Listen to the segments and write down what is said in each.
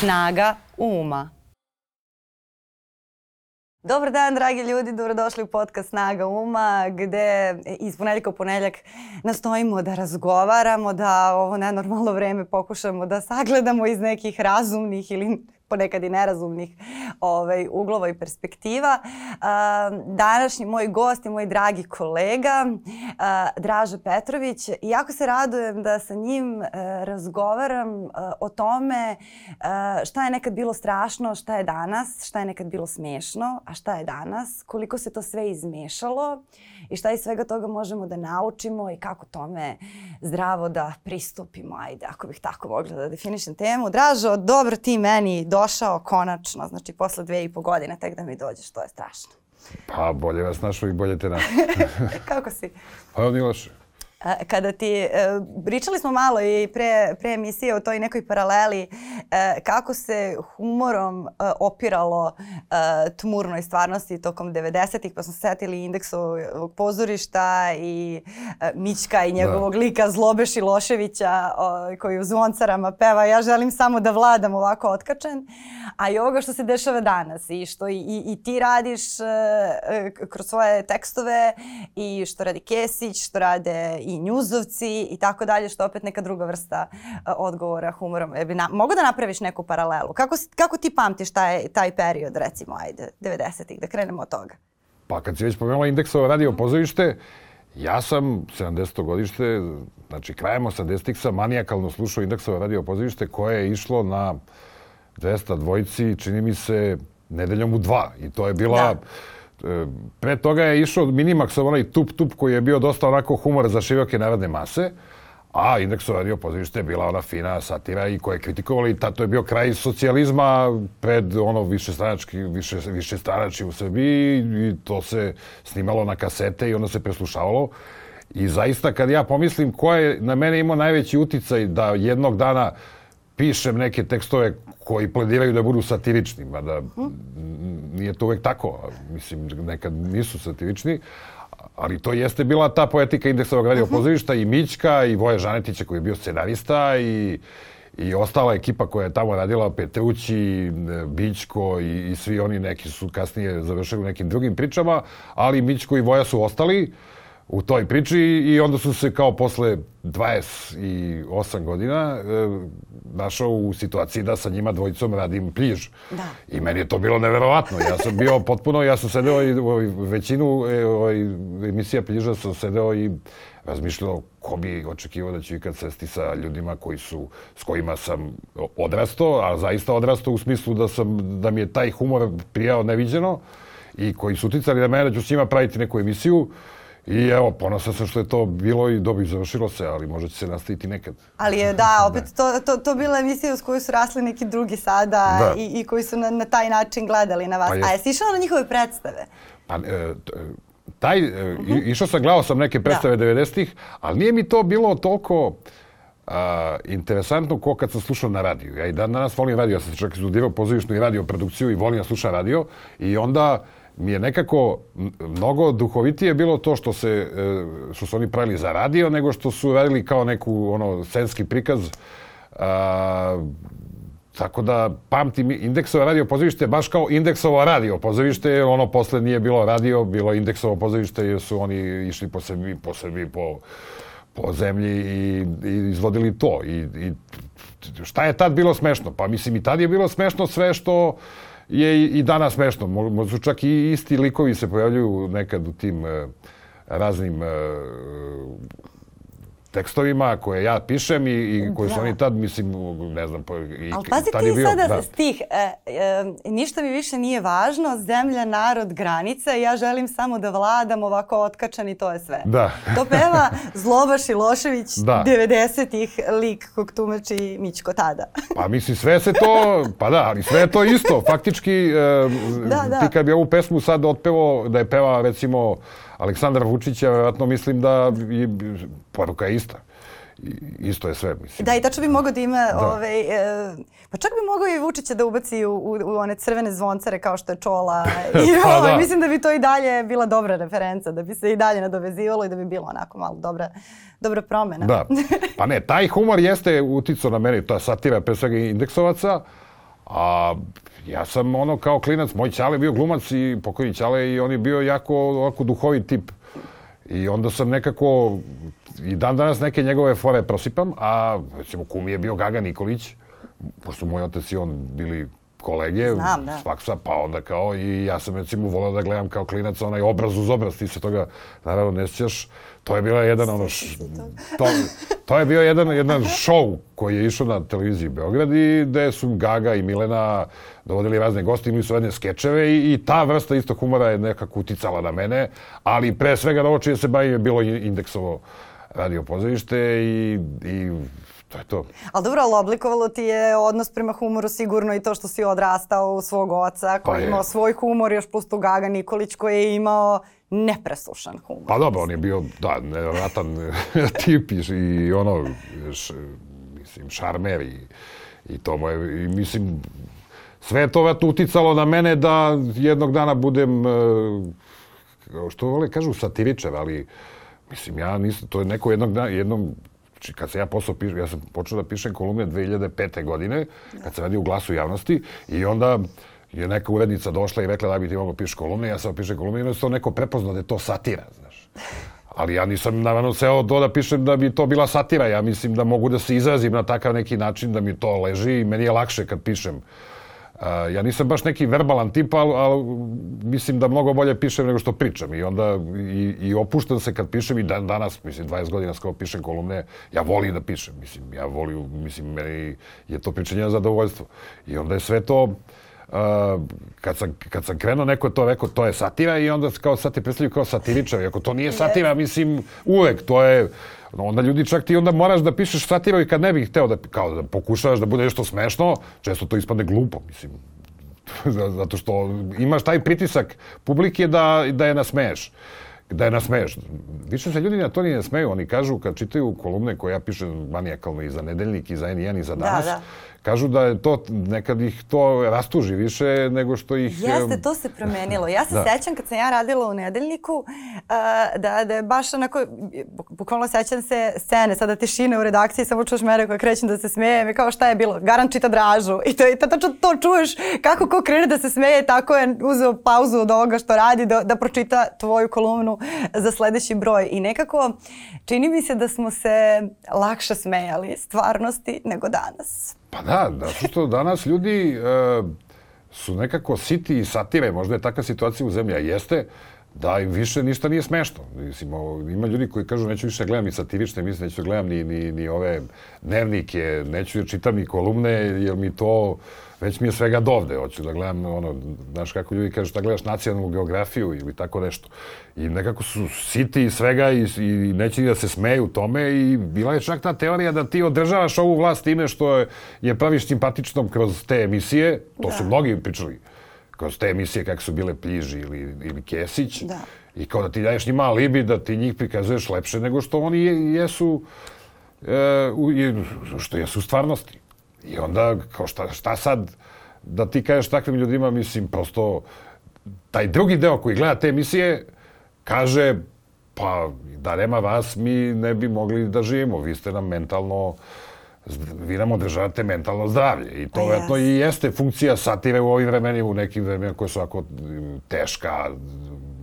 Snaga uma. Dobar dan, dragi ljudi, dobrodošli u podcast Snaga uma, gde iz ponedljaka u ponedljak nastojimo da razgovaramo, da ovo nenormalno vreme pokušamo da sagledamo iz nekih razumnih ili ponekad i nerazumnih ovaj, uglova i perspektiva. Današnji moj gost je moj dragi kolega Draža Petrović. Jako se radujem da sa njim e, razgovaram o tome šta je nekad bilo strašno, šta je danas, šta je nekad bilo smešno, a šta je danas, koliko se to sve izmešalo i šta iz svega toga možemo da naučimo i kako tome zdravo da pristupimo. Ajde, ako bih tako mogla da definišem temu. Dražo, dobro ti meni došao konačno, znači posle dve i po godine tek da mi dođeš, to je strašno. Pa bolje vas našao i bolje te našao. kako si? Pa nije loše. Kada ti, e, pričali smo malo i pre, pre emisije o toj nekoj paraleli e, kako se humorom e, opiralo tmurnoj stvarnosti tokom 90-ih, pa smo se setili indeksovog pozorišta i Mićka i njegovog da. lika Zlobe Šiloševića koji u zvoncarama peva ja želim samo da vladam ovako otkačen, a i ovoga što se dešava danas i što i, i, i ti radiš kroz svoje tekstove i što radi Kesić, što rade i i njuzovci i tako dalje, što je opet neka druga vrsta uh, odgovora humorom. E, na, mogu da napraviš neku paralelu? Kako, kako ti pamtiš taj, taj period, recimo, ajde, 90-ih, da krenemo od toga? Pa kad si već pomenula indeksovo radio pozorište, ja sam 70. godište, znači krajem 80-ih sam manijakalno slušao indeksovo radio pozorište koje je išlo na 200 dvojci, čini mi se, nedeljom u dva. I to je bila... Da Pre toga je išao Minimax, onaj tup tup koji je bio dosta onako humor za široke narodne mase, a Indexova radio pozorište je bila ona fina satira i koja je kritikovali i to je bio kraj socijalizma pred ono više stranački, više, više stranači u Srbiji i to se snimalo na kasete i onda se preslušavalo. I zaista kad ja pomislim ko je na mene imao najveći uticaj da jednog dana pišem neke tekstove koji plediraju da budu satirični, mada nije to uvek tako. Mislim, nekad nisu satirični, ali to jeste bila ta poetika indeksovog radio pozorišta i Mićka i Voje Žanetića koji je bio scenarista i i ostala ekipa koja je tamo radila, Petrući, Bićko i, i svi oni neki su kasnije završili u nekim drugim pričama, ali Mićko i Voja su ostali u toj priči i onda su se kao posle 28 godina e, našao u situaciji da sa njima dvojicom radim pliž. Da. I meni je to bilo neverovatno. Ja sam bio potpuno, ja sam sedeo i u većinu e, ovaj, emisija pliža sam sedeo i razmišljao ko bi očekivao da ću ikad sesti sa ljudima koji su, s kojima sam odrastao, a zaista odrastao u smislu da, sam, da mi je taj humor prijao neviđeno i koji su uticali na mene da ću s njima praviti neku emisiju. I evo, ponosan sam što je to bilo i dobro završilo se, ali možda će se nastaviti nekad. Ali je, da, opet to, to, to bila emisija uz koju su rasli neki drugi sada da. i, i koji su na, na taj način gledali na vas. Pa je. A jesi išao na njihove predstave? Pa, e, taj, uh e, -huh. Mhm. išao sam, gledao sam neke predstave da. 90-ih, ali nije mi to bilo toliko a, interesantno ko kad sam slušao na radiju. Ja i dan danas volim radio, ja sam čak izludirao pozorišnu i radio produkciju i volim da slušam radio i onda mi je nekako mnogo duhovitije bilo to što se e, što su oni pravili za radio nego što su radili kao neku ono scenski prikaz a, tako da pamtim indeksovo radio pozorište baš kao indeksovo radio pozorište ono posle nije bilo radio bilo indeksovo pozorište jer su oni išli po sebi po sebi po po zemlji i, i izvodili to i, i šta je tad bilo smešno? Pa mislim i tad je bilo smešno sve što je i danas smešno. Možda čak i isti likovi se pojavljuju nekad u tim e, raznim e, tekstovima koje ja pišem i, i koje da. su oni tad, mislim, ne znam... I, Ali pazi ti bio, sada da. stih, e, e, ništa mi više nije važno, zemlja, narod, granica, ja želim samo da vladam ovako otkačan i to je sve. Da. To peva Zloba Šilošević, da. 90-ih, lik kog tumači Mićko tada. pa mislim, sve se to, pa da, ali sve je to isto. Faktički, e, da, da. ti kad bi ovu pesmu sad otpevo, da je peva, recimo, Aleksandra Vučića, verovatno mislim da je poruka ista. i- isto je sve, mislim. Da, i tačno bi mogao da ima, Da. ovaj, e, pa čak bi mogao i Vučića da ubaci u, u, u one crvene zvoncare kao što je Čola. I, Pa ovaj, da. Mislim da bi to i dalje bila dobra referenca, da bi se i dalje nadovezivalo i da bi bilo onako malo dobra, dobra promena. Da. Pa ne, taj humor jeste uticao na mene, ta satira pre svega indeksovaca, a ja sam ono kao klinac, moj ćale bio glumac i pokojni ćale i on je bio jako ovako duhovit tip. I onda sam nekako, i dan danas neke njegove fore prosipam, a recimo kum je bio Gaga Nikolić, pošto moj otac i on bili kolege Znam, da. s faksa, pa onda kao i ja sam recimo voleo da gledam kao klinac onaj obraz uz obraz, ti se toga naravno ne sjećaš. To je bila jedan ono, š, to, to je bio jedan, jedan show koji je išao na televiziji Beograd i gde su Gaga i Milena dovodili razne goste, imali su jedne skečeve i, i ta vrsta isto humora je nekako uticala na mene, ali pre svega na ovo čije se bavim je bilo indeksovo radio pozorište i, i to je to. Ali dobro, ali oblikovalo ti je odnos prema humoru sigurno i to što si odrastao u svog oca koji Pa je imao svoj humor, još plus tu Gaga Nikolić koji je imao nepresušan humor. Pa dobro, on je bio, da, nevjerojatan tip i, i ono, š, mislim, šarmer i, i to mu je, i mislim, sve je to uticalo na mene da jednog dana budem, e, što vole kažu, satiričar, ali mislim, ja nisam, to je neko jednog dana, jednom, znači, kad sam ja posao pišem, ja sam počeo da pišem kolumne 2005. godine, kad sam radio u glasu javnosti i onda je neka urednica došla i rekla da bi ti mogao pišeš kolumne, ja sam pišem kolumne i onda se to neko prepoznao da je to satira, znaš. Ali ja nisam naravno seo to da pišem da bi to bila satira. Ja mislim da mogu da se izrazim na takav neki način da mi to leži i meni je lakše kad pišem. Ja nisam baš neki verbalan tip, ali, ali mislim da mnogo bolje pišem nego što pričam. I onda i, i opuštam se kad pišem i dan danas, mislim, 20 godina skoro pišem kolumne, ja volim da pišem. Mislim, ja volim, mislim, meni je to pričanje zadovoljstvo. I onda je sve to, Uh, kad, sam, kad sam krenuo, neko je to rekao, to je satira i onda kao sad te predstavljaju kao satiričar. Iako to nije satira, mislim, uvek, to je... Onda ljudi čak ti onda moraš da pišeš satiru i kad ne bih hteo da, kao da pokušavaš da bude nešto smešno, često to ispadne glupo, mislim. Zato što imaš taj pritisak publike da, da je nasmeješ da je nasmeješ. Više se ljudi na to ni ne smeju. Oni kažu, kad čitaju kolumne koje ja pišem manijakalno i za Nedeljnik, i za N1, i za danas, da. Kažu da je to, nekad ih to rastuži više nego što ih... Jeste, to se promenilo. Ja se Da. sećam kad sam ja radila u nedeljniku, da, da je baš onako, buk- bukvalno sećam se scene, sada tišine u redakciji, samo čuješ mene koja krećem da se smejem i kao šta je bilo, garant čita dražu. I to, i to, tačno to čuješ kako ko krene da se smeje, tako je uzeo pauzu od ovoga što radi da, da pročita tvoju kolumnu za sledeći broj. I nekako čini mi se da smo se lakše smejali stvarnosti nego danas. Pa da, zato što danas ljudi e, su nekako siti i satire. Možda je takva situacija u zemlji, a jeste da im više ništa nije smešno. Mislim, o, ima ljudi koji kažu neću više gledam ni satirične, mislim neću da gledam ni, ni, ni ove dnevnike, neću da čitam ni kolumne, jer mi to već mi je svega dovde. Hoću da gledam, ono, znaš kako ljudi kažu, šta gledaš nacionalnu geografiju ili tako nešto. I nekako su siti i svega i, i neće ni da se smeju tome i bila je čak ta teorija da ti održavaš ovu vlast time što je, je praviš simpatičnom kroz te emisije, to su mnogi pričali, kroz te emisije kako su bile Pliži ili, ili Kesić. Da. I kao da ti daješ njima alibi da ti njih prikazuješ lepše nego što oni je- jesu e, u, što jesu u stvarnosti. I onda, kao šta, šta sad da ti kažeš takvim ljudima, mislim, prosto taj drugi deo koji gleda te emisije kaže pa da nema vas mi ne bi mogli da živimo. Vi ste nam mentalno vi nam održavate mentalno zdravlje. I to Pa vjerojatno jeste. i jeste funkcija satire u ovim vremenima, u nekim vremenima koje su ovako m, teška,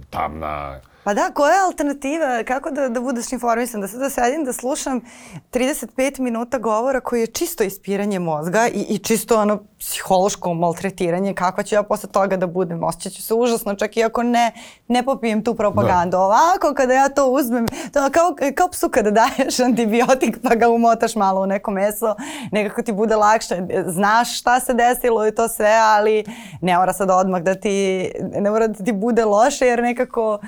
tamna. Pa da, koja je alternativa? Kako da, da budeš informisan? Da sad da sedim, da slušam 35 minuta govora koji je čisto ispiranje mozga i, i čisto ono psihološko maltretiranje. Kako ću ja posle toga da budem? Osjećat ću se užasno, čak i ako ne, ne popijem tu propagandu. Ovako, kada ja to uzmem, to kao, kao psu kada daješ antibiotik pa ga umotaš malo u neko meso, nekako ti bude lakše. Znaš šta se desilo i to sve, ali ne mora sad odmah da ti, ne mora da ti bude loše jer nekako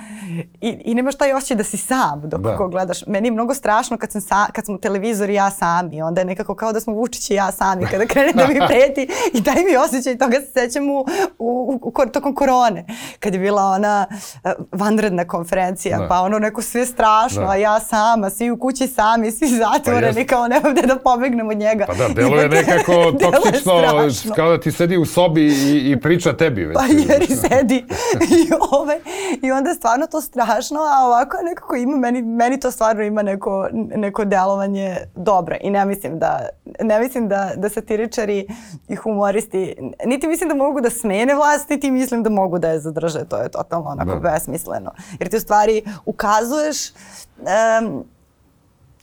i, i nemaš taj osjećaj da si sam dok Da. da. gledaš. Meni je mnogo strašno kad, sam sa, kad smo televizor i ja sami. Onda je nekako kao da smo Vučić i ja sami. Kada krene da mi preti i taj mi osjećaj toga se sećam u, u, u, u tokom korone. Kad je bila ona uh, vanredna konferencija, Da. pa ono neko sve strašno, Da. a ja sama, svi u kući sami, svi zatvoreni, jest. kao nemam gde da pobegnem od njega. Pa da, deluje onda- nekako toksično, kao da ti sedi u sobi i, i priča tebi. Već. Pa jer i sedi i, ovaj, i onda je stvarno to strašno, a ovako nekako ima, meni, meni to stvarno ima neko, neko delovanje dobro i ne mislim da, ne mislim da, da satiričari i humoristi, niti mislim da mogu da smene vlast, niti mislim da mogu da je zadrže, to je totalno onako Da. besmisleno. Jer ti u stvari ukazuješ em,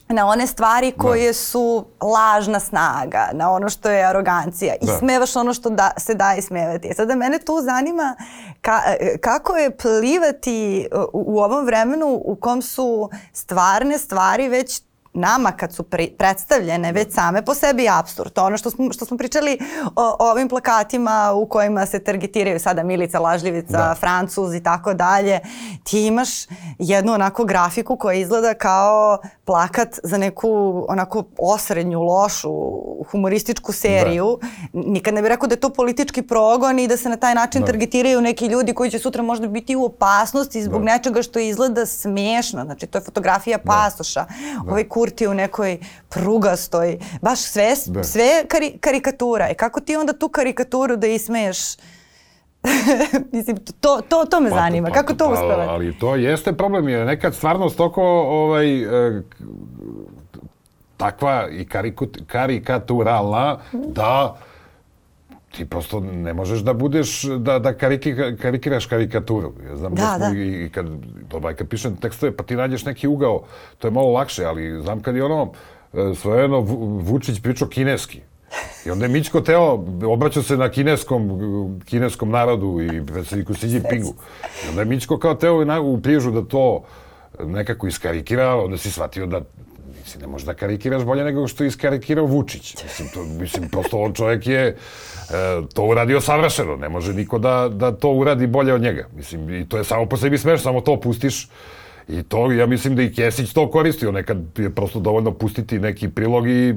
na one stvari koje su lažna snaga, na ono što je arogancija i Da. smevaš ono što da, se da ismevati. E Sada mene tu zanima ka, e, kako je plivati e, u, u ovom vremenu u kom su stvarne stvari već nama kad su pri, predstavljene već same po sebi absurd. To ono što smo, što smo pričali o, o ovim plakatima u kojima se targetiraju sada Milica, Lažljivica, Da. Francuz i tako dalje. Ti imaš jednu onako grafiku koja izgleda kao plakat za neku onako osrednju, lošu, humorističku seriju. Nikad ne bih rekao da je to politički progon i da se na taj način Da. targetiraju neki ljudi koji će sutra možda biti u opasnosti zbog Da. nečega što izgleda smešno. Znači, to je fotografija pasoša. Ovaj Kurti u nekoj prugastoj. Baš sve, Da. sve kari, karikatura. I kako ti onda tu karikaturu da ismeješ Mislim, to, to, to me zanima. Kako to pa, uspevate? Ali to jeste problem, jer nekad stvarno stoko ovaj, e, k- takva i karikaturalna da ti prosto ne možeš da budeš, da, da kariki, karikiraš karikaturu. Ja znam Da, da, smo da. i, kad, dobro, kad pišem tekstove, pa ti nađeš neki ugao, to je malo lakše, ali znam kad je ono, e, svojedno Vu- Vučić pričao kineski. I onda je Mićko teo, obraćao se na kineskom, kineskom narodu i predsjedniku Xi Jinpingu. I onda je Mićko kao teo na, u priježu da to nekako iskarikira, onda si shvatio da nisi ne možeš da karikiraš bolje nego što je iskarikirao Vučić. Mislim, to, mislim prosto on čovjek je to uradio savršeno. Ne može niko da, da to uradi bolje od njega. Mislim, i to je samo po sebi smeš, samo to pustiš I to, ja mislim da i Kesić to koristio. Nekad je prosto dovoljno pustiti neki prilog i,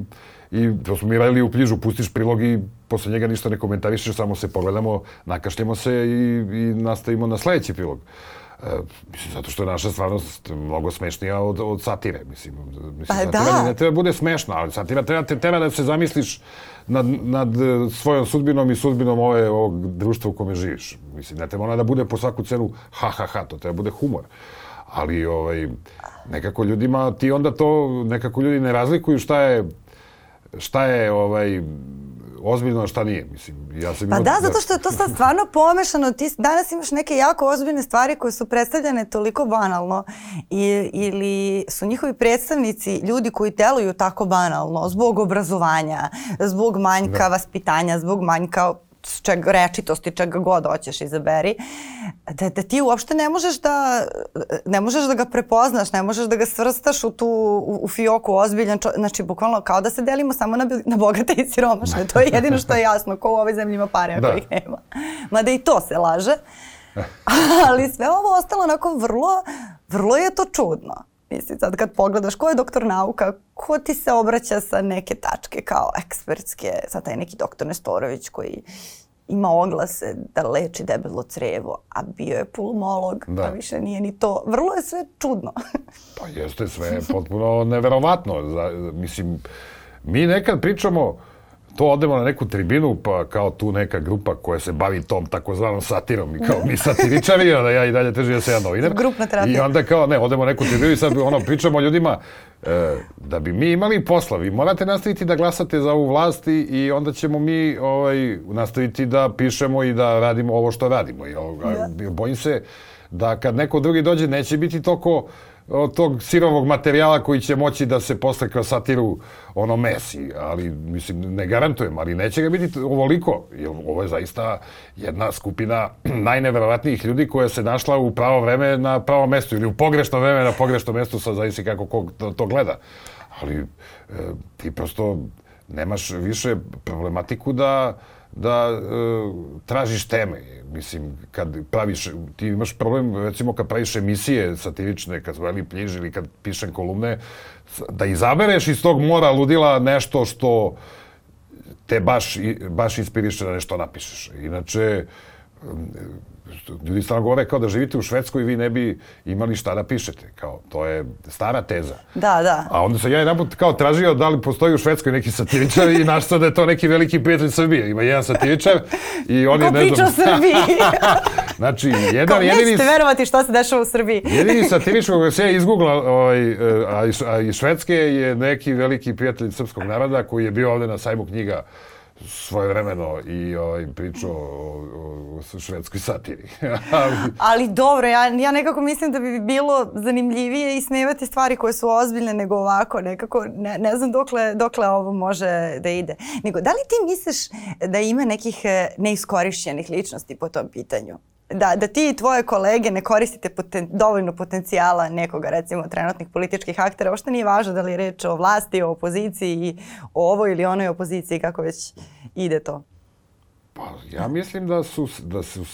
i to smo mi radili u pljižu, pustiš prilog i posle njega ništa ne komentarišeš, samo se pogledamo, nakašljamo se i, i nastavimo na sledeći prilog. E, mislim, zato što je naša stvarnost mnogo smešnija od, od satire. Mislim, mislim Pa da. ne treba da bude smešna, ali satira treba te tera da se zamisliš nad, nad svojom sudbinom i sudbinom ove, ovog društva u kome živiš. Mislim, ne treba ona da bude po svaku cenu ha, ha, ha, to treba da bude humor. Ali ovaj, nekako ljudima, ti onda to, nekako ljudi ne razlikuju šta je, šta je ovaj, ozbiljno, šta nije. Mislim, ja sam Pa da, zato što je to sad stvarno pomešano. Ti danas imaš neke jako ozbiljne stvari koje su predstavljene toliko banalno i, ili su njihovi predstavnici ljudi koji deluju tako banalno zbog obrazovanja, zbog manjka vaspitanja, zbog manjka čega, rečitosti, čega god hoćeš izaberi, da, da ti uopšte ne možeš da, ne možeš da ga prepoznaš, ne možeš da ga svrstaš u tu, u, u fioku ozbiljan, čo, znači bukvalno kao da se delimo samo na, na bogate i siromašne, to je jedino što je jasno, ko u ovoj zemlji ima pare, ako Da. ih nema. Mada i to se laže, ali sve ovo ostalo onako vrlo, vrlo je to čudno. Mislim, sad kad pogledaš ko je doktor nauka, ko ti se obraća sa neke tačke kao ekspertske, sad taj neki doktor Nestorović koji ima oglase da leči debelo crevo, a bio je pulmolog, Da. a više nije ni to. Vrlo je sve čudno. Pa jeste sve potpuno neverovatno. Mislim, mi nekad pričamo, to odemo na neku tribinu, pa kao tu neka grupa koja se bavi tom takozvanom satirom i kao mi satiričari, onda ja i dalje težim da se ja novinar. Grupna terapija. I onda kao, ne, odemo na neku tribinu i sad ono, pričamo ljudima, e, da bi mi imali posla, vi morate nastaviti da glasate za ovu vlast i, i onda ćemo mi ovaj, nastaviti da pišemo i da radimo ovo što radimo. I, ovoga, Bojim se da kad neko drugi dođe neće biti toliko od tog sirovog materijala koji će moći da se posle kroz satiru ono mesi, ali mislim ne garantujem, ali neće ga biti ovoliko, jer ovo je zaista jedna skupina najneverovatnijih ljudi koja se našla u pravo vreme na pravo mesto ili u pogrešno vreme na pogrešnom mestu, sad zavisi kako ko to, to gleda. Ali e, ti prosto nemaš više problematiku da da e, tražiš teme. Mislim, kad praviš, ti imaš problem, recimo, kad praviš emisije satirične, kad zveli pljiž ili kad pišem kolumne, da izabereš iz tog mora ludila nešto što te baš, baš inspiriše da nešto napišeš. Inače, ljudi stvarno govore kao da živite u Švedskoj i vi ne bi imali šta da pišete. Kao, to je stara teza. Da, da. A onda sam ja jedan put kao tražio da li postoji u Švedskoj neki satiričar i našao da je to neki veliki prijatelj Srbije. Ima jedan satiričar i on je, ne znam... Ko priča o Srbiji. znači, jedan kao, jedini... Nećete verovati šta se dešava u Srbiji. jedini satiričar koga se ja izgugla, ovaj, a, a iz Švedske je neki veliki prijatelj srpskog naroda koji je bio ovde na sajmu knjiga svoje vremeno i ovaj, pričao o, o, o švedskoj satiri. ali... dobro, ja, ja nekako mislim da bi bilo zanimljivije ismevati stvari koje su ozbiljne nego ovako, nekako, ne, ne znam dokle, dokle ovo može da ide. Nego, da li ti misliš da ima nekih eh, neiskorišćenih ličnosti po tom pitanju? Da, da ti i tvoje kolege ne koristite poten, dovoljno potencijala nekoga, recimo, trenutnih političkih aktera, ošto nije važno da li je reč o vlasti, o opoziciji, o ovoj ili onoj opoziciji, kako već ide to. Pa, ja mislim da su, da su, uh,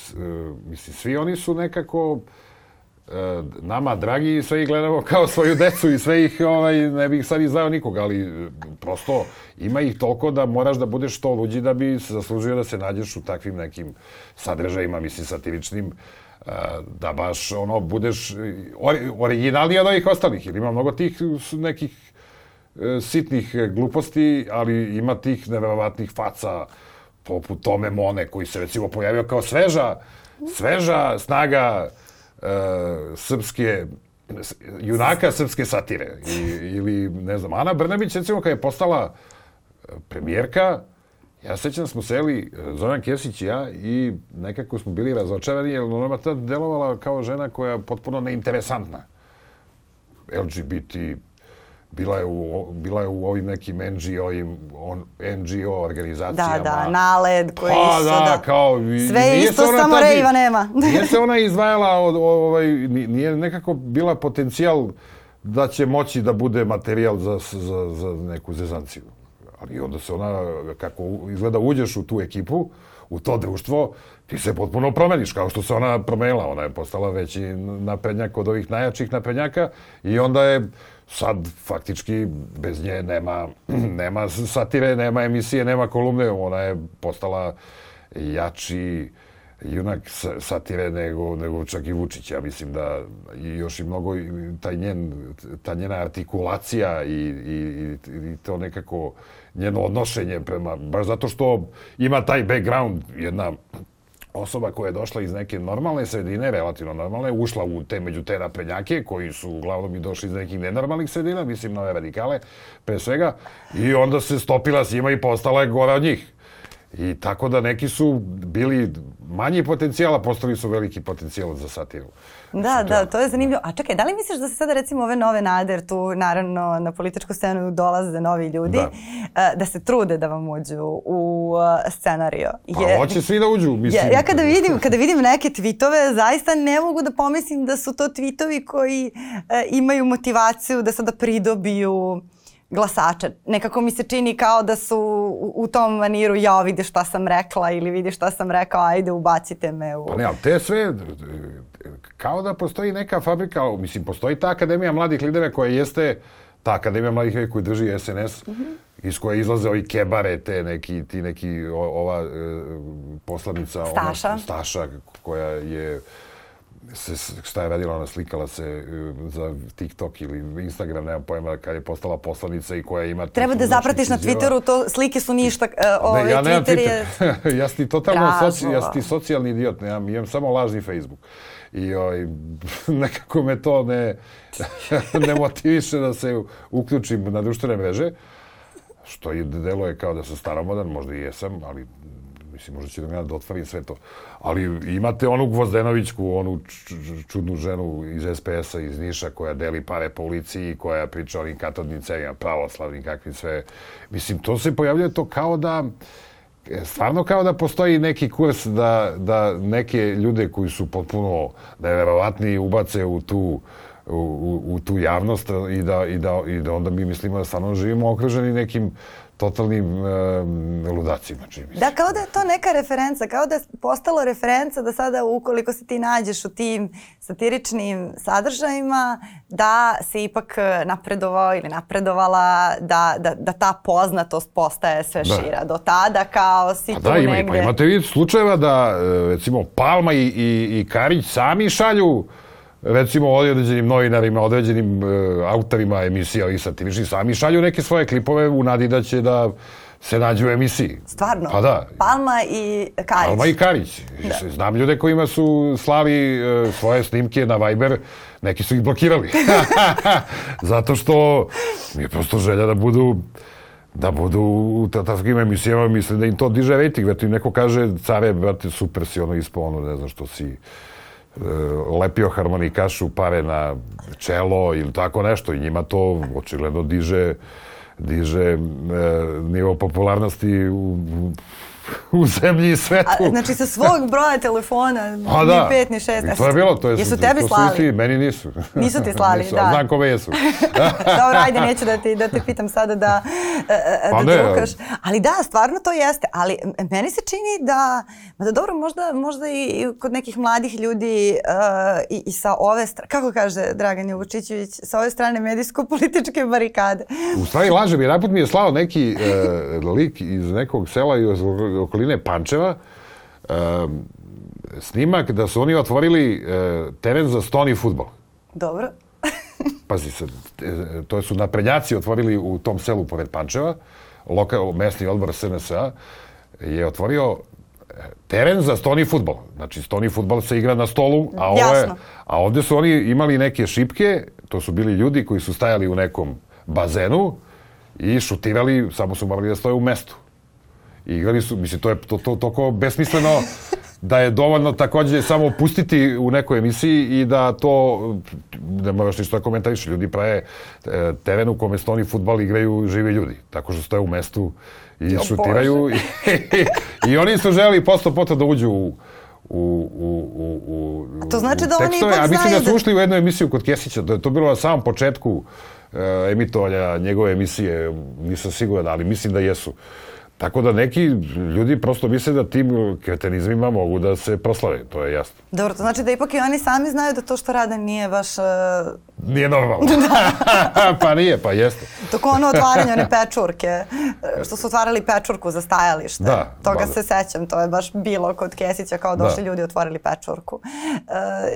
mislim, svi oni su nekako uh, E, nama dragi sve ih gledamo kao svoju decu i sve ih, ovaj, ne bih sad izdao nikog, ali e, prosto ima ih toliko da moraš da budeš što luđi da bi se zaslužio da se nađeš u takvim nekim sadržajima, mislim, satiričnim, e, da baš ono budeš originalniji od ovih ostalih, jer ima mnogo tih nekih sitnih gluposti, ali ima tih neverovatnih faca poput Tome Mone koji se recimo pojavio kao sveža, sveža snaga srpske junaka srpske satire. I, ili, ne znam, Ana Brnabić, recimo, kad je postala e, premijerka, ja sećam da smo seli, e, Zoran Kesić i ja, i nekako smo bili razočarani, jer ona tad delovala kao žena koja je potpuno neinteresantna. LGBT bila je u, bila je u ovim nekim NGO, on, NGO organizacijama. Da, da, NALED koji pa, da, da, kao... Sve isto, samo tad, Rejva nema. nije se ona izdvajala, od, ovaj, nije nekako bila potencijal da će moći da bude materijal za, za, za neku zezanciju. Ali onda se ona, kako izgleda, uđeš u tu ekipu, u to društvo, ti se potpuno promeniš, kao što se ona promenila. Ona je postala veći naprednjak od ovih najjačih naprednjaka i onda je sad faktički bez nje nema, nema satire, nema emisije, nema kolumne. Ona je postala jači junak satire nego, nego čak i Vučić. Ja mislim da još i mnogo taj njen, ta njena artikulacija i, i, i to nekako njeno odnošenje prema, baš zato što ima taj background, jedna osoba koja je došla iz neke normalne sredine, relativno normalne, ušla u te među te naprednjake, koji su uglavnom i došli iz nekih nenormalnih sredina, mislim nove radikale, pre svega, i onda se stopila s njima i postala je gora od njih. I tako da neki su bili manji potencijala, postali su veliki potencijal za satiru. Da, da, to je zanimljivo. A čekaj, da li misliš da se sada recimo ove nove nader tu, naravno, na političku scenu dolaze novi ljudi, da, e, da se trude da vam uđu u e, scenario? Pa je, hoće svi da uđu, mislim. Ja, ja kada vidim, kada vidim neke tweetove, zaista ne mogu da pomislim da su to tweetovi koji e, imaju motivaciju da sada pridobiju glasača. Nekako mi se čini kao da su u, u tom maniru ja vidi šta sam rekla ili vidi šta sam rekao, ajde ubacite me u... Pa ne, ali te sve, kao da postoji neka fabrika, mislim, postoji ta Akademija mladih lidera koja jeste ta Akademija mladih lidera koji drži SNS, mm -hmm. iz koje izlaze ovi kebare, te neki, ti neki, ova e, poslanica, Staša. Ona, Staša, koja je se, šta je radila, ona slikala se e, za TikTok ili Instagram, nema pojma, kad je postala poslanica i koja ima... Treba da zapratiš na Twitteru, to slike su ništa, ovaj ne, ja nemam Twitter, je... ja sam ti totalno soci, ja sam ti socijalni idiot, nemam, imam samo lažni Facebook. I ovaj, nekako me to ne, ne motiviše da se uključim na društvene mreže, što i deluje kao da sam staromodan, možda i jesam, ali Mislim, možda će da ja dotvarim sve to. Ali imate onu Gvozdenovićku, onu čudnu ženu iz SPS-a, iz Niša, koja deli pare po ulici i koja priča o onim katodnim cevima, pravoslavnim, kakvim sve. Mislim, to se pojavljuje to kao da stvarno kao da postoji neki kurs da, da neke ljude koji su potpuno neverovatni ubace u tu u, u, tu javnost i da, i, da, i da onda mi mislimo da stvarno živimo okruženi nekim totalnim e, ludacima, čini mi se. Da, kao da je to neka referenca, kao da je postalo referenca da sada ukoliko se ti nađeš u tim satiričnim sadržajima, da se ipak napredovao ili napredovala, da, da, da ta poznatost postaje sve Da. šira. Do tada kao si Pa tu da, ima, negde. pa imate vi slučajeva da, e, recimo, Palma i, i, i Karić sami šalju recimo određenim novinarima, određenim e, autorima emisija i satiričnih, sami šalju neke svoje klipove u nadi da će da se nađu u emisiji. Stvarno? Pa da. Palma i Karić. Palma i Karić. Da. Znam ljude kojima su slali e, svoje snimke na Viber, neki su ih blokirali. Zato što mi je prosto želja da budu da budu u ta- takvim emisijama, mislim da im to diže rating, da neko kaže, care, brate, super si ono ispao, ono, ne znam što si lepio harmonikašu, pare na čelo ili tako nešto i njima to očigledno diže diže e, nivo popularnosti u, u, zemlji i svetu. A, znači sa svog broja telefona, A da, ni pet, ni šest. I to je bilo, to je, Jesu to tebi su slali? isti, meni nisu. Nisu ti slali, Nisu, da. Znam kome jesu. Dobro, ajde, neću da ti, da te pitam sada da, e, e, Pa da ne, drukaš. Ali da, stvarno to jeste. Ali meni se čini da, da dobro, možda, možda i, kod nekih mladih ljudi e, i, i sa ove strane, kako kaže Dragan Jovučićević, sa ove strane medijsko-političke barikade. U stvari lažem, jer naput mi je slao neki e, lik iz nekog sela i okoline Pančeva, e, snimak da su oni otvorili e, teren za stoni futbol. Dobro. Pazi sad, e, to su naprednjaci otvorili u tom selu pored Pančeva, lokal, mesni odbor SNS-a je otvorio e, teren za stoni futbol. Znači, stoni futbol se igra na stolu, a, ovo je, a ovde su oni imali neke šipke, to su bili ljudi koji su stajali u nekom bazenu i šutirali, samo su morali da stoje u mestu. Igrali su, mislim, to je to, to, toliko besmisleno da je dovoljno takođe samo pustiti u nekoj emisiji i da to, ne moraš ništa da komentariš, ljudi prave e, teren u kome stoni futbal igraju živi ljudi, tako što stoje u mestu i Jo, šutiraju i, i, oni su želi posto poto da uđu u u, u, u, u, A to znači u da oni tekstove, ipak a mislim da su da- ušli u jednu emisiju kod Kesića, da je to bilo na samom početku e, emitovanja njegove emisije, nisam siguran, ali mislim da jesu. Tako da neki ljudi prosto misle da tim kretenizmima mogu da se proslave, to je jasno. Dobro, to znači da ipak i oni sami znaju da to što rade nije baš... Uh, Nije normalno. pa nije, pa jeste. to kao ono otvaranje one pečurke, što su otvarali pečurku za stajalište. Da, Toga da. se sećam, to je baš bilo kod Kesića kao došli Da. ljudi otvorili pečurku. E,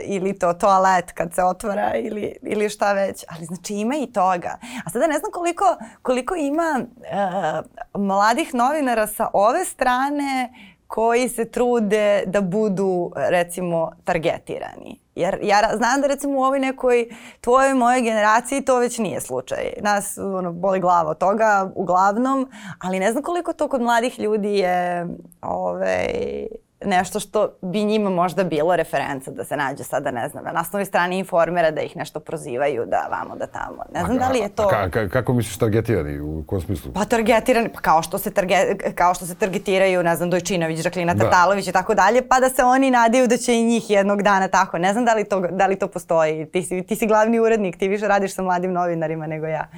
ili to toalet kad se otvara ili, ili šta već. Ali znači ima i toga. A sada ne znam koliko, koliko ima e, mladih novinara sa ove strane koji se trude da budu recimo targetirani. Jer ja znam da recimo u ovoj nekoj tvojoj mojoj generaciji to već nije slučaj. Nas ono, boli glava od toga uglavnom, ali ne znam koliko to kod mladih ljudi je ovaj, nešto što bi njima možda bilo referenca da se nađe sada, ne znam, na naslovnoj strani informera da ih nešto prozivaju, da vamo, da tamo. Ne znam da li je to... A ka, ka, kako misliš targetirani, u kom smislu? Pa targetirani, pa kao što se, targe, kao što se targetiraju, ne znam, Dojčinović, Žaklina Da. Tatalović i tako dalje, pa da se oni nadaju da će i njih jednog dana tako. Ne znam da li to, da li to postoji. Ti si, ti si glavni urednik, ti više radiš sa mladim novinarima nego ja.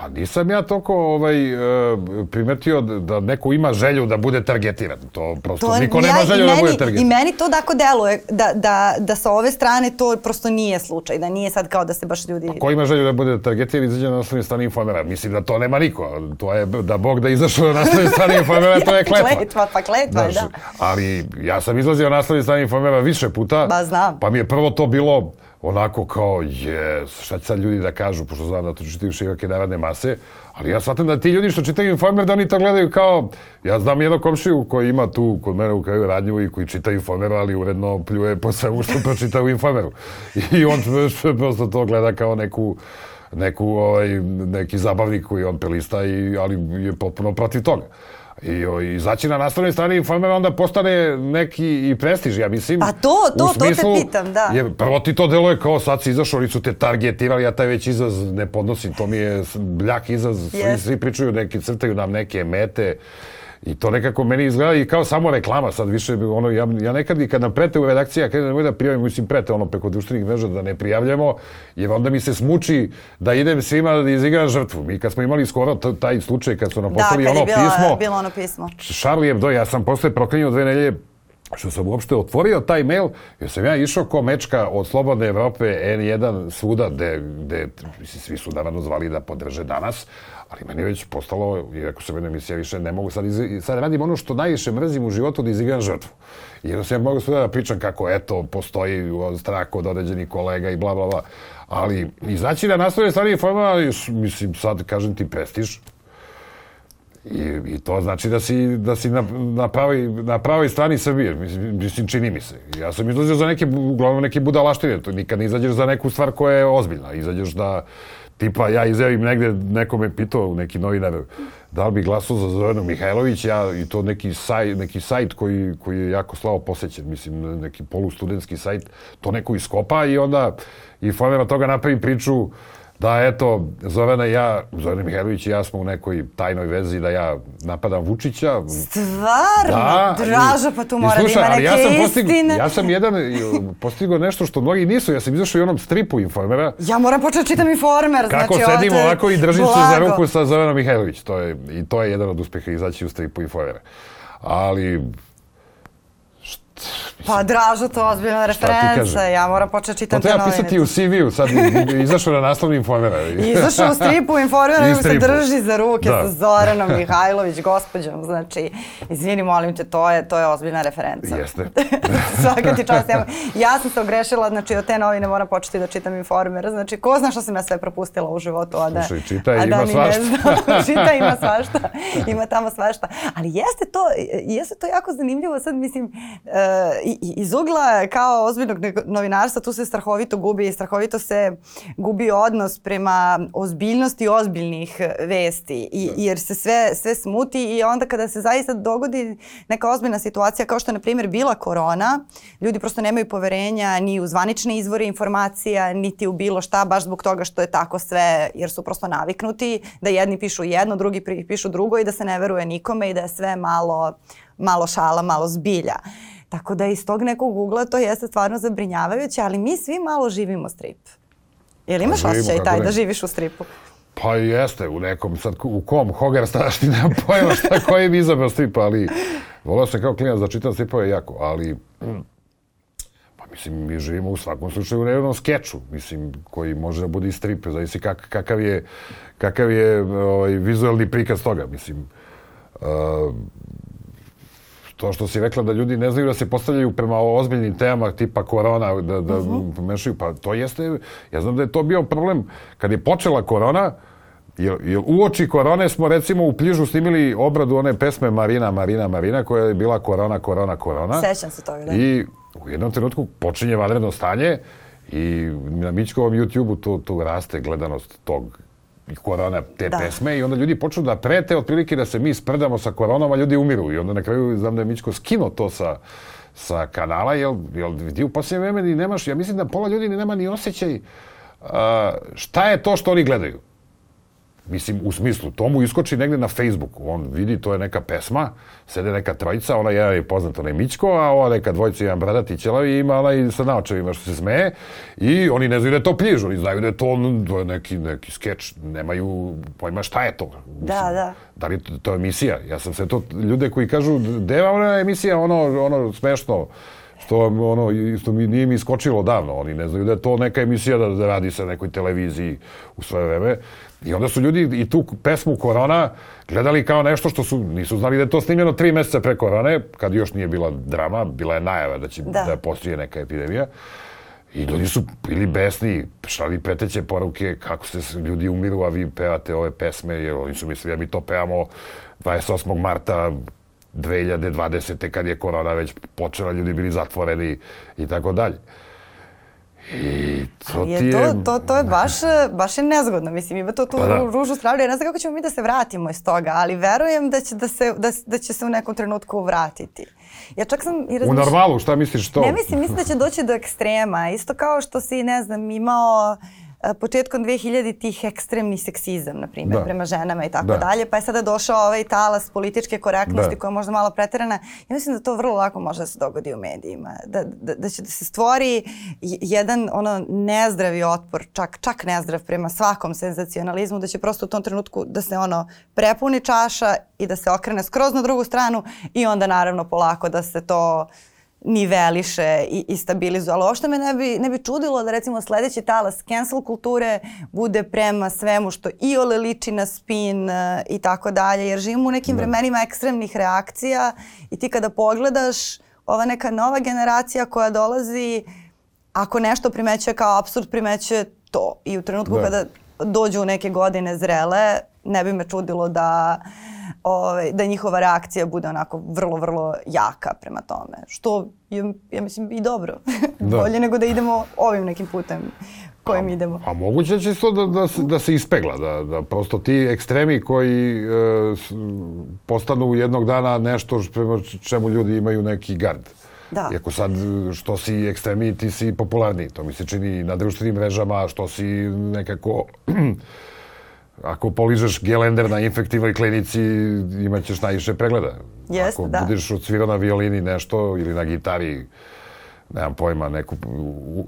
Pa nisam ja toliko ovaj, e, primetio da da neko ima želju da bude targetiran. To prosto niko nema i želju da meni, bude I targetiran. meni to tako deluje, da, da, da sa ove strane to prosto nije slučaj, da nije sad kao da se baš ljudi... Ko ima želju da bude targetiran, izađe na naslovnoj strani informera. Mislim da to nema niko. To je, da Bog da izašao na naslovnoj strani informera, to je kletva. Kletva, pa kletva Znaš, da. Ali ja sam izlazio na naslovnoj strani informera više puta. Ba, znam. Pa mi je prvo to bilo onako kao, je, šta će sad ljudi da kažu, pošto znam da to čitaju široke narodne mase, ali ja shvatam da ti ljudi što čitaju informer, da oni to gledaju kao, ja znam jednog komšiju koji ima tu kod mene u kraju radnju i koji čita informeru, ali uredno pljuje po svemu što pročita u informeru. I on prosto to gleda kao neku, neku, ovaj, neki zabavnik koji on prelista, i, ali je potpuno protiv toga. I o, izaći na naslovnoj strani informera onda postane neki i prestiž, ja mislim. Pa to, to, u to te smislu, pitam, da. Je, prvo ti to deluje kao sad si izašao, oni su te targetirali, ja taj već izraz ne podnosim, to mi je bljak izraz, svi, Jest. svi pričaju neki, crtaju nam neke mete I to nekako meni izgleda i kao samo reklama sad više, ono, ja, ja nekad i kad nam prete u redakcija, kad nemoj da prijavim, mislim prete ono preko društvenih mreža da ne prijavljamo, jer onda mi se smuči da idem svima da izigram žrtvu. Mi kad smo imali skoro taj slučaj kad su nam poslali da, ono bilo, pismo, bilo ono pismo. Charlie Hebdo, ja sam posle proklinio dve nelje što sam uopšte otvorio taj mail, jer sam ja išao ko mečka od Slobodne Evrope N1 svuda, gde, gde mislim, svi su naravno zvali da podrže danas, ali meni je već postalo, i rekao sam emisija, više ne mogu sad, iz, sad radim ono što najviše mrzim u životu da izigram žrtvu. Jer sam ja mogu svuda da pričam kako, eto, postoji strah od određenih kolega i bla, bla, bla. Ali izaći na naslovne strane informa, mislim, sad kažem ti prestiž, I, I to znači da si, da si na, na, pravoj, na pravoj strani Srbije, mislim, mislim, čini mi se. Ja sam izlazio za neke, uglavnom neke budalaštine, to nikad ne izađeš za neku stvar koja je ozbiljna. Izađeš da, tipa, ja izjavim negde, neko me pitao, neki novinar, da li bi glasao za Zoranu Mihajlović, ja, i to neki, saj, neki sajt koji, koji je jako slavo posećen, mislim, neki polustudentski sajt, to neko iskopa i onda i formera toga napravi priču, da eto, Zorana i ja, Zorana Mihajlović i ja smo u nekoj tajnoj vezi da ja napadam Vučića. Stvarno? Da, Draža, pa tu mora sluša, da ima neke ja sam postig, istine. Ja sam jedan postigao nešto što mnogi nisu. Ja sam izašao i onom stripu Informera. Ja moram početi da čitam Informer. Kako znači, sedim ovako i držim se za ruku sa Zoranom Mihajlović. To je, I to je jedan od uspeha izaći u stripu Informera. Ali Pa Dražo, to je ozbiljna referenca. Ja moram početi čitam te novine. To treba pisati u CV-u, sad izašao na naslovni informera. izašao u stripu informera, nego se drži za ruke da. sa Zoranom Mihajlović, gospođom. Znači, izvini, molim te, to je, to je ozbiljna referenca. Jeste. Svaka ti čast. Ja, ja sam se ogrešila, znači od te novine moram početi da čitam informera. Znači, ko zna što sam ja sve propustila u životu, a da, Slušaj, čita, a da ima svašta. čita, ima svašta. Ima tamo svašta. Ali jeste to, jeste to jako zanimljivo. Sad, mislim, uh, iz ugla kao ozbiljnog novinarstva tu se strahovito gubi i strahovito se gubi odnos prema ozbiljnosti ozbiljnih vesti i, da. jer se sve, sve smuti i onda kada se zaista dogodi neka ozbiljna situacija kao što je na primjer bila korona, ljudi prosto nemaju poverenja ni u zvanične izvore informacija, niti u bilo šta, baš zbog toga što je tako sve, jer su prosto naviknuti da jedni pišu jedno, drugi pišu drugo i da se ne veruje nikome i da je sve malo, malo šala, malo zbilja. Tako da iz tog nekog ugla to jeste stvarno zabrinjavajuće, ali mi svi malo živimo strip. Jel imaš pa osjećaj taj da živiš u stripu? Pa jeste, u nekom, sad u kom, Hogar staš ti nemam pojma šta koji mi izabrao strip, ali volao sam kao klinac da čitam stripove jako, ali pa mislim, mi živimo u svakom slučaju u nejednom skeču, mislim, koji može da bude i strip, zavisi kak, kakav je, kakav je ovaj, vizualni prikaz toga, mislim. Uh, to što si rekla da ljudi ne znaju da se postavljaju prema ozbiljnim temama tipa korona, da, da uh -huh. pomešaju, pa to jeste, ja znam da je to bio problem. Kad je počela korona, Jer, jer u oči korone smo recimo u Pližu snimili obradu one pesme Marina, Marina, Marina koja je bila korona, korona, korona. Sećam se toga, da. I u jednom trenutku počinje vanredno stanje i na Mićkovom YouTube-u tu, tu raste gledanost tog korona te da. pesme i onda ljudi počnu da prete otprilike da se mi sprdamo sa koronom, a ljudi umiru. I onda na kraju znam da je Mićko skinuo to sa, sa kanala, jer, jer ti u posljednje vreme ni nemaš, ja mislim da pola ljudi ni nema ni osjećaj uh, šta je to što oni gledaju. Mislim, u smislu, to mu iskoči negde na Facebooku. On vidi, to je neka pesma, sede neka trojica, ona jedan je poznat, onaj Mićko, a ova neka dvojica, jedan bradati ćelavi, ima onaj sa naočevima što se smeje. I oni ne znaju da je to pliž, oni znaju da je to, neki, neki skeč, nemaju pojma šta je to. Mislim, da, da. Da li to, to je emisija? Ja sam sve to, ljude koji kažu, je ona emisija, ono, ono smešno, što ono isto mi nije mi iskočilo davno oni ne znaju da je to neka emisija da, da radi se na nekoj televiziji u svoje vreme I onda su ljudi i tu pesmu Korona gledali kao nešto što su, nisu znali da je to snimljeno tri meseca pre korone, kad još nije bila drama, bila je najava da će da, da postoji neka epidemija. I ljudi su bili besni, šali preteće poruke kako se ljudi umiru, a vi pevate ove pesme, jer oni su mislili da mi to pevamo 28. marta 2020. kad je korona već počela, ljudi bili zatvoreni i tako dalje. I to je, ti je... To, to, to je baš, baš je nezgodno. Mislim, ima to tu pa da. ružu stranu. Ja ne znam kako ćemo mi da se vratimo iz toga, ali verujem da će, da se, da, da će se u nekom trenutku vratiti. Ja čak sam i razmišljala... U normalu, šta misliš to? Ne mislim, mislim da će doći do ekstrema. Isto kao što si, ne znam, imao početkom 2000 tih ekstremni seksizam, na primjer, Da. prema ženama i tako Da. dalje, pa je sada došao ovaj talas političke korektnosti Da. koja je možda malo preterana. Ja mislim da to vrlo lako može da se dogodi u medijima. Da, da, da će da se stvori jedan ono nezdravi otpor, čak, čak nezdrav prema svakom senzacionalizmu, da će prosto u tom trenutku da se ono prepuni čaša i da se okrene skroz na drugu stranu i onda naravno polako da se to niveliše i, i stabilizuje. Ali uopšte me ne bi, ne bi čudilo da recimo sledeći talas cancel kulture bude prema svemu što i ole liči na spin e, i tako dalje. Jer živimo u nekim Da. vremenima ekstremnih reakcija i ti kada pogledaš ova neka nova generacija koja dolazi ako nešto primećuje kao absurd, primećuje to. I u trenutku Da. kada dođu u neke godine zrele, ne bi me čudilo da, ovaj, da njihova reakcija bude onako vrlo, vrlo jaka prema tome. Što je, ja mislim, i dobro. Da. Bolje nego da idemo ovim nekim putem kojim idemo. A moguće će to da, da, se, da se ispegla, da, da prosto ti ekstremi koji e, postanu jednog dana nešto prema čemu ljudi imaju neki gard. Da. Iako sad što si ekstremi, ti si popularniji. To mi se čini na društvenim mrežama, što si nekako... Ako poližeš gelender na infektivnoj klinici, imaćeš najviše pregleda. Jeste, Ako da. budeš odsvirao na violini nešto ili na gitari, nemam pojma, neku,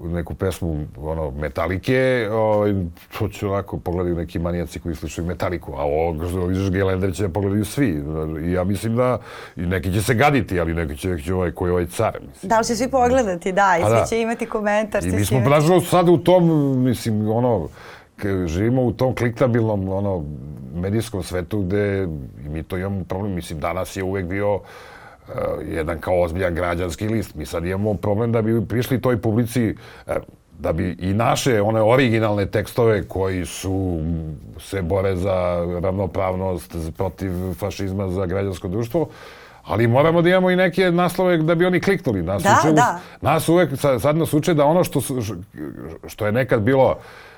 neku pesmu ono, Metalike, ovaj, to će ovako pogledaju neki manijaci koji slušaju Metaliku, a ovo što vidiš Gelender će da pogledaju svi. I ja mislim da i neki će se gaditi, ali neki će reći ovaj, koji je ovaj car. Mislim. Da li će svi pogledati? Da, i Pa svi da. će imati komentar. I mi će smo, imati- nažalost, sad u tom, mislim, ono, živimo u tom kliktabilnom, ono, medijskom svetu gde mi to imamo problem. Mislim, danas je uvek bio uh, jedan kao ozbiljan građanski list. Mi sad imamo problem da bi prišli toj publici uh, da bi i naše one originalne tekstove koji su se bore za ravnopravnost, protiv fašizma, za građansko društvo, ali moramo da imamo i neke naslove da bi oni kliknuli. Nas Da, uče da. Nas uvek, sad, nas uče da ono što, što je nekad bilo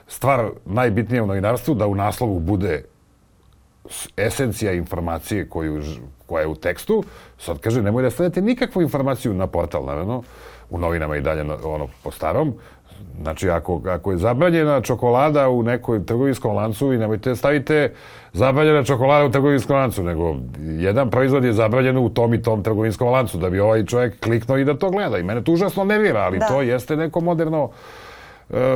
stvar najbitnija u novinarstvu, da u naslovu bude esencija informacije koju, koja je u tekstu, sad kaže nemoj da stavljate nikakvu informaciju na portal, naravno, u novinama i dalje ono po starom. Znači, ako, ako je zabranjena čokolada u nekoj trgovinskom lancu i nemojte da stavite zabranjena čokolada u trgovinskom lancu, nego jedan proizvod je zabranjen u tom i tom trgovinskom lancu, da bi ovaj čovjek kliknuo i da to gleda. I mene to užasno nervira, ali Da. to jeste neko moderno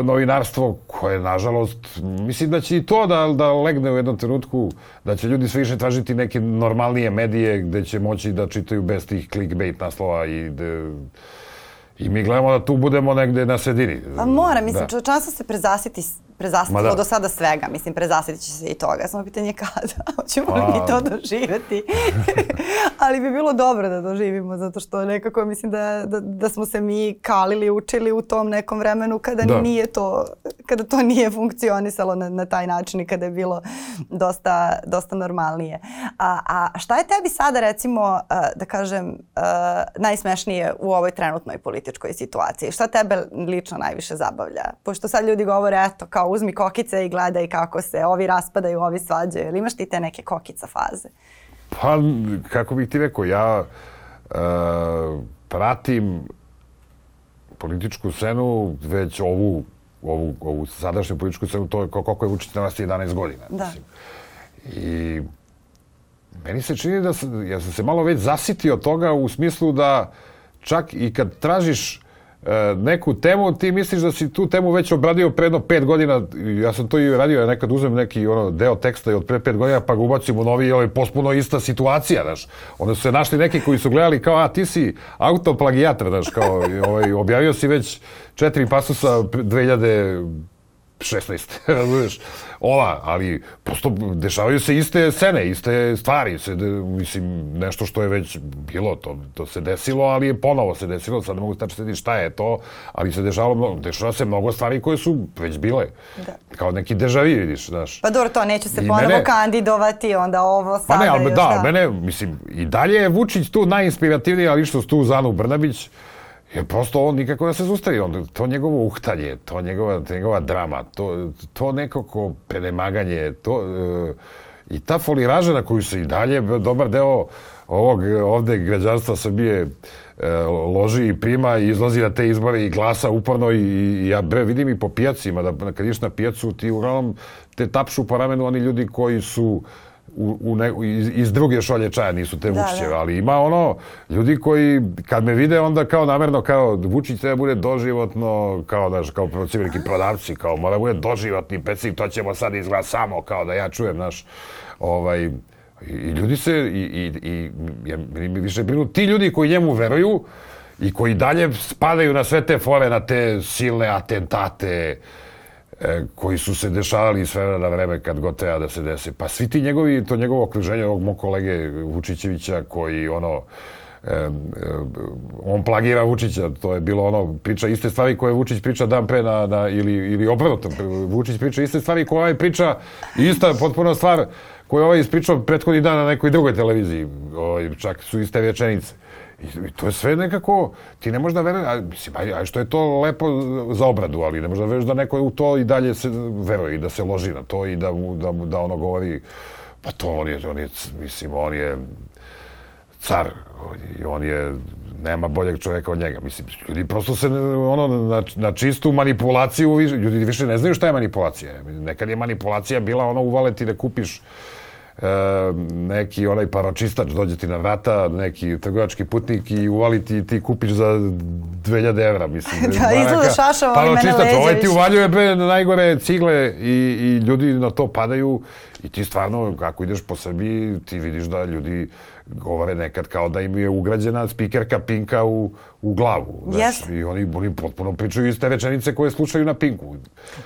novinarstvo koje, nažalost, mislim da će i to da, da legne u jednom trenutku, da će ljudi sve više tražiti neke normalnije medije gde će moći da čitaju bez tih clickbait naslova i da, i mi gledamo da tu budemo negde na sredini. Pa mora, mislim, Da. čovječanstvo se prezasiti, prezasitilo da. do sada svega. Mislim, prezasitit će se i toga. Samo pitanje je kada. Hoćemo li Pa- mi to doživjeti? Ali bi bilo dobro da doživimo, zato što nekako mislim da, da, da smo se mi kalili, učili u tom nekom vremenu kada Da. nije to, kada to nije funkcionisalo na, na taj način i kada je bilo dosta, dosta normalnije. A, a šta je tebi sada recimo, da kažem, najsmešnije u ovoj trenutnoj političkoj situaciji? Šta tebe lično najviše zabavlja? Pošto sad ljudi govore, eto, kao uzmi kokice i gledaj kako se ovi raspadaju, ovi svađaju. Ili imaš ti te neke kokica faze? Pa, kako bih ti rekao, ja e, pratim političku scenu, već ovu, ovu, ovu sadašnju političku scenu, to je ko- koliko je Vučić na vlasti 11 godina. Da. Mislim. I meni se čini da sam, ja sam se malo već zasitio toga u smislu da čak i kad tražiš neku temu, ti misliš da si tu temu već obradio pre jedno pet godina. Ja sam to i radio, ja nekad uzmem neki ono, deo teksta i od pre pet godina pa ga ubacim u novi, ovaj, potpuno ista situacija, znaš. Onda su se našli neki koji su gledali kao, a ti si autoplagijator, znaš, kao, i, ovaj, objavio si već četiri pasusa pre- 2000 16, razumiješ, ova, ali prosto dešavaju se iste scene, iste stvari, se, mislim, nešto što je već bilo, to, to se desilo, ali je ponovo se desilo, sad ne mogu tačno sjetiti šta je to, ali se dešavalo, mnogo, dešava se mnogo stvari koje su već bile, Da. kao neki dežavi, vidiš, znaš. Pa dobro, to neće se I ponovo mene- kandidovati, onda ovo sada Pa ne, ali još da, mene, mislim, i dalje je Vučić tu najinspirativnija ličnost tu za Anu Brnabić, jer prosto on nikako da se zustavi. On, to njegovo uhtanje, to njegova, njegova drama, to, to nekako prenemaganje, to, e, i ta foliraža na koju se i dalje dobar deo ovog ovde građanstva Srbije e, loži i prima i izlazi na te izbore i glasa uporno i, i ja bre vidim i po pijacima da kad ideš na pijacu ti uglavnom te tapšu po ramenu oni ljudi koji su u, u ne, iz, iz druge šolje čaja, nisu te Da, Vučićeve, da. ali ima ono, ljudi koji kad me vide onda kao namerno kao Vučić treba bude doživotno, kao da kao veliki prodavci, kao mora bude doživotni predsjednik, to ćemo sad izglasamo, kao da ja čujem, naš, ovaj, i, i ljudi se, i, i, i ja, mi više brinu ti ljudi koji njemu veruju i koji dalje spadaju na sve te fore, na te silne atentate, koji su se dešavali iz vremena na vreme kad god treba da se desi. Pa svi ti njegovi, to njegovo okruženje, ovog mog kolege Vučićevića koji ono, e, e, on plagira Vučića, to je bilo ono, priča iste stvari koje Vučić priča dan pre na, na ili, ili obrnuto, Vučić priča iste stvari koje ovaj priča, ista potpuna stvar koju ovaj ispričao prethodni dan na nekoj drugoj televiziji, ovaj, čak su iste rečenice. I, to je sve nekako, ti ne možeš da veruješ, a, mislim, aj što je to lepo za obradu, ali ne možeš da veruješ da neko u to i dalje se veruje i da se loži na to i da, da, da ono govori, pa to on je, on je, mislim, on je car i on je, nema boljeg čovjeka od njega. Mislim, ljudi prosto se ono, na, na čistu manipulaciju, ljudi više ne znaju šta je manipulacija. Nekad je manipulacija bila ono uvaleti da kupiš e, neki onaj paročistač dođe ti na vrata, neki trgovački putnik i uvaliti i ti kupiš za 2000 evra, mislim. Da, izgleda šašava, ali mene leđa ovaj ti uvaljuje bre najgore cigle i, i ljudi na to padaju i ti stvarno, kako ideš po Srbiji, ti vidiš da ljudi govore nekad kao da im je ugrađena spikerka Pinka u, u glavu. znaš, Jeste. I oni, oni potpuno pričaju iste rečenice koje slušaju na Pinku.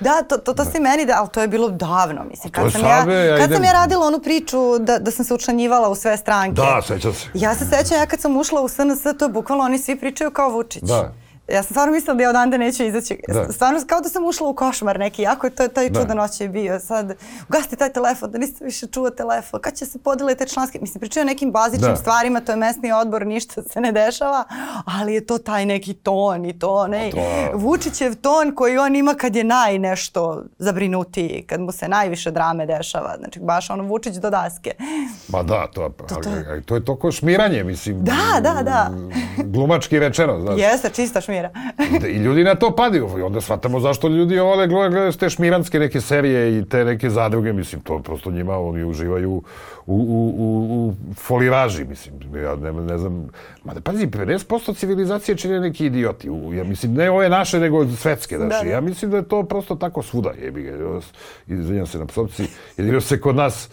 Da, to, to, to si meni, da, ali to je bilo davno, mislim. To Kad sam, ja, sad, be, ja kad sam idem- ja radila onu priču da, da sam se učlanjivala u sve stranke. Da, sećam se. Ja se sećam, ja kad sam ušla u SNS, to je bukvalno oni svi pričaju kao Vučić. Da. Ja sam stvarno mislila da ja odande neću izaći. Da. Stvarno kao da sam ušla u košmar neki, jako je to, taj Da. čudan osjećaj bio. Sad, ugasite taj telefon, da niste više čuo telefon, kad će se podeliti članske... Mislim, pričaju o nekim bazičnim Da. stvarima, to je mesni odbor, ništa se ne dešava, ali je to taj neki ton i to onaj Pa to- Vučićev ton koji on ima kad je naj nešto zabrinutiji, kad mu se najviše drame dešava. Znači, baš ono Vučić do daske. Ma da, to, ali, ali to je toko šmiranje, mislim. Da, da, da. Glumački rečeno, znaš. Jeste, čista šmira. I- I ljudi na to padaju. I onda shvatamo zašto ljudi vole gledaju te šmiranske neke serije i te neke zadruge. Mislim, to prosto njima, oni uživaju u, u, u, u foliraži, mislim. Ja ne, ne znam. Ma da pazi, 50% civilizacije čine neki idioti. U, ja mislim, ne ove naše, nego svetske. Znači, Da, da. Ja mislim da je to prosto tako svuda. Jebi ga. Izvinjam se na psovci. Jedino se kod nas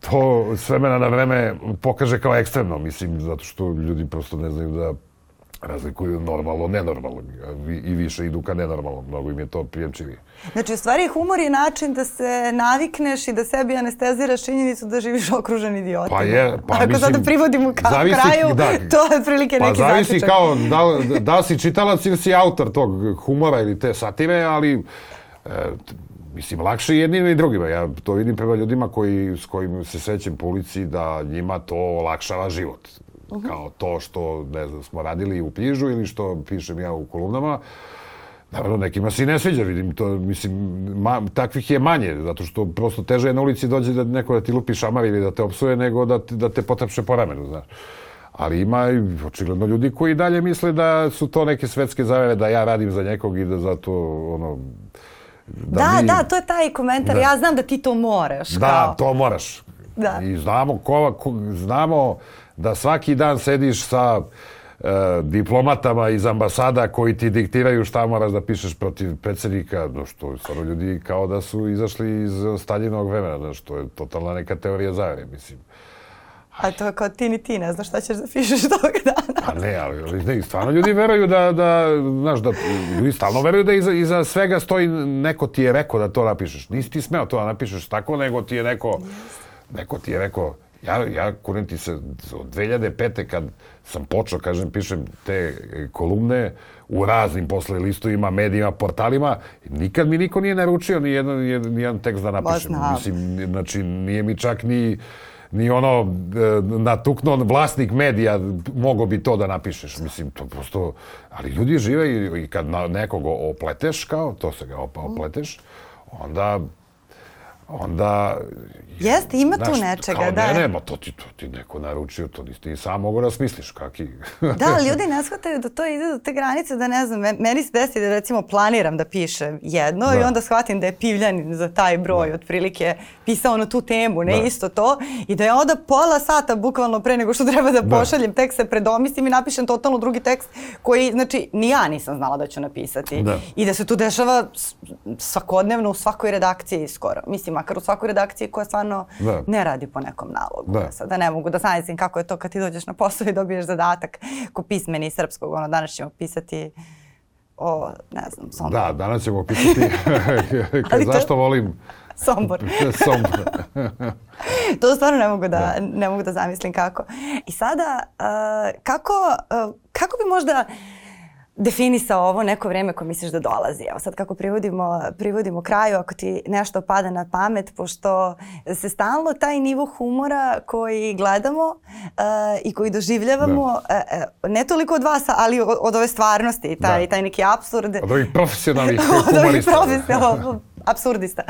to s vremena na vreme pokaže kao ekstremno, mislim, zato što ljudi prosto ne znaju da razlikuju normalno, nenormalno i više idu ka nenormalnom, mnogo im je to prijemčivije. Znači, u stvari, humor je način da se navikneš i da sebi anesteziraš činjenicu da živiš okružen idiotima. Pa je, pa Ako mislim, sada privodimo ka zavisi- kraju, da. to je otprilike Pa neki zavisi zaključak. kao da, da si čitalac ili si autor tog humora ili te satire, ali e, mislim, lakše je jednima i drugima. Ja to vidim prema ljudima koji, s kojim se srećem po ulici da njima to olakšava život. Kao to što, ne znam, smo radili u Pižu ili što pišem ja u kolumnama, Naravno, nekima se i ne sviđa, vidim to, mislim, ma, takvih je manje, zato što prosto teže je na ulici dođe da neko da ti lupi šamar ili da te opsuje, nego da, te- da te potapše po ramenu, znaš. Ali ima i očigledno ljudi koji dalje misle da su to neke svetske zavere, da ja radim za nekog i da zato, ono... Da, mi- da, to je taj komentar. Da. Ja znam da ti to moraš. Da, kao. to moraš. Da. I znamo, ko, ko, znamo da svaki dan sediš sa e, diplomatama iz ambasada koji ti diktiraju šta moraš da pišeš protiv predsjednika, no što stvarno ljudi kao da su izašli iz Staljinovog vremena, znaš, to je totalna neka teorija zavere, mislim. A to je kao ti ni ti, ne znaš šta ćeš da pišeš tog dana. A ne, ali ali ne, stvarno ljudi veruju da, da, znaš, da, ljudi stalno veruju da iza, iza svega stoji neko ti je rekao da to napišeš. Nisi ti smeo to da napišeš tako, nego ti je neko, neko ti je rekao, ja, ja kurim ti se od 2005. kad sam počeo, kažem, pišem te e, kolumne u raznim posle listovima, medijima, portalima, nikad mi niko nije naručio ni jedan, ni jedan, tekst da napišem. znam. Mislim, znači, nije mi čak ni ni ono e, natukno vlasnik medija mogo bi to da napišeš. Mislim, to prosto... Ali ljudi žive i, i kad na nekog opleteš, kao, to se ga opleteš, onda onda... Jeste, ima tu znaš, nečega, kao, da. Ne, ne, ma to ti, to ti neko naručio, to nisi ti sam mogu da smisliš, kaki... Da, ljudi ne shvataju da to ide do te granice da ne znam, me- meni se desi da recimo planiram da pišem jedno Da. i onda shvatim da je Pivljanin za taj broj otprilike pisao na tu temu, ne Da. isto to i da ja onda pola sata bukvalno pre nego što treba da Da. pošaljem tekst se predomislim i napišem totalno drugi tekst koji, znači, ni ja nisam znala da ću napisati. Da. I da se to dešava svakodnevno u svakoj redakciji skoro. Mislim, makar u svakoj redakciji koja stvarno Da. ne radi po nekom nalogu. Da. Sada ne mogu da zamislim kako je to kad ti dođeš na posao i dobiješ zadatak ko pismeni srpskog. Ono, danas ćemo pisati o, ne znam, Sombor. Da, danas ćemo pisati to- zašto volim Sombor. Sombor. to stvarno ne mogu da, ne mogu da zamislim kako. I sada, uh, kako, uh, kako bi možda definisao ovo neko vreme koje misliš da dolazi? Evo sad kako privodimo, privodimo kraju, ako ti nešto pada na pamet, pošto se stalno taj nivo humora koji gledamo uh, i koji doživljavamo, uh, ne toliko od vas, ali od, od ove stvarnosti, taj, Da. taj neki absurd. Od ovih profesionalnih od ovih humorista. profesionalnih absurdista.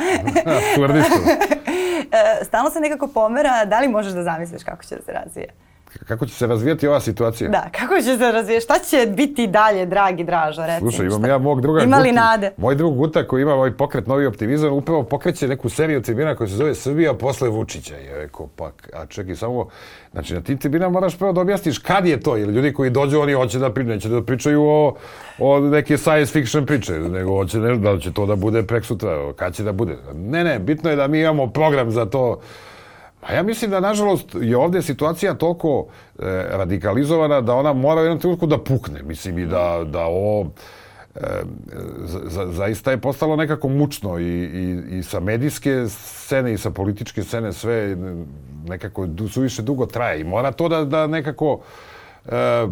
Absurdista. E, stalno se nekako pomera, da li možeš da zamisliš kako će da se razvije? Kako će se razvijati ova situacija? Da, kako će se razvije? Šta će biti dalje, dragi Dražo, reci mi Slušaj, imam šta? ja mog druga Ima li nade? Moj drug Guta koji ima ovaj pokret Novi optimizam upravo pokreće neku seriju tribina koja se zove Srbija posle Vučića. Ja rekao, pa, a čekaj, samo, znači na tim tribinama moraš prvo da objasniš kad je to, jer ljudi koji dođu, oni hoće da pričaju, neće da pričaju o, o neke science fiction priče, nego hoće ne, da će to da bude prek sutra, kad će da bude. Ne, ne, bitno je da mi imamo program za to, A ja mislim da, nažalost, je ovdje situacija toliko e, radikalizovana da ona mora u jednom trenutku da pukne. Mislim i da, da ovo e, za, za- zaista je postalo nekako mučno i, i, i sa medijske scene i sa političke scene sve nekako suviše dugo traje i mora to da, da nekako e,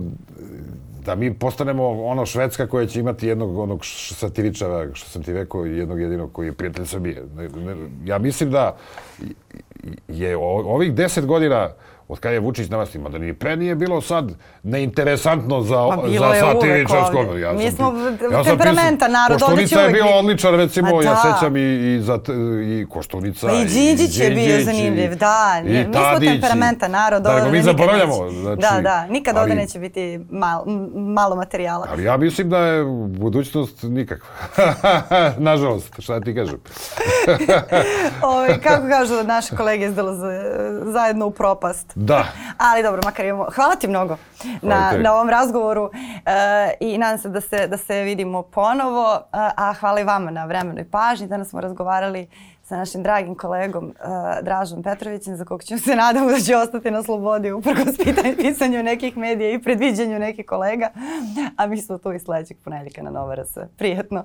da mi postanemo ono Švedska koja će imati jednog onog satiričara, što sam ti rekao, jednog jedinog koji je prijatelj Srbije. Ja mislim da je ovih deset godina od kada je Vučić na vlasti, mada ni pre nije bilo sad neinteresantno za, bilo za je uvek satiričarsko. ovdje. Mi smo temperamentan pisao- narod, ovdje će je bio odličan, recimo, ja da. sećam i, i, za, i Koštunica. Pa i Đinđić je bio zanimljiv, da. i Mi smo Tadić, i- temperamentan narod, Da, ovdje mi zaboravljamo. Znači, da, da, nikad ovdje neće biti mal, m- malo materijala. Ali ja mislim da je budućnost nikakva. Nažalost, šta ti kažem. Ovaj, kako kažu naše kolege iz DLZ, zajedno u propast. Da. Ali dobro, makar imamo. Hvala ti mnogo na, Hvala na ovom razgovoru e, i nadam se da se, da se vidimo ponovo. E, a hvala i vama na vremenoj pažnji. Danas smo razgovarali sa našim dragim kolegom e, Dražom Petrovićem, za kog ćemo se nadamo da će ostati na slobodi uprkos pitanju, pisanju nekih medija i predviđanju nekih kolega. A mi smo tu i sledećeg ponedjeljka na Nova RS. Prijetno.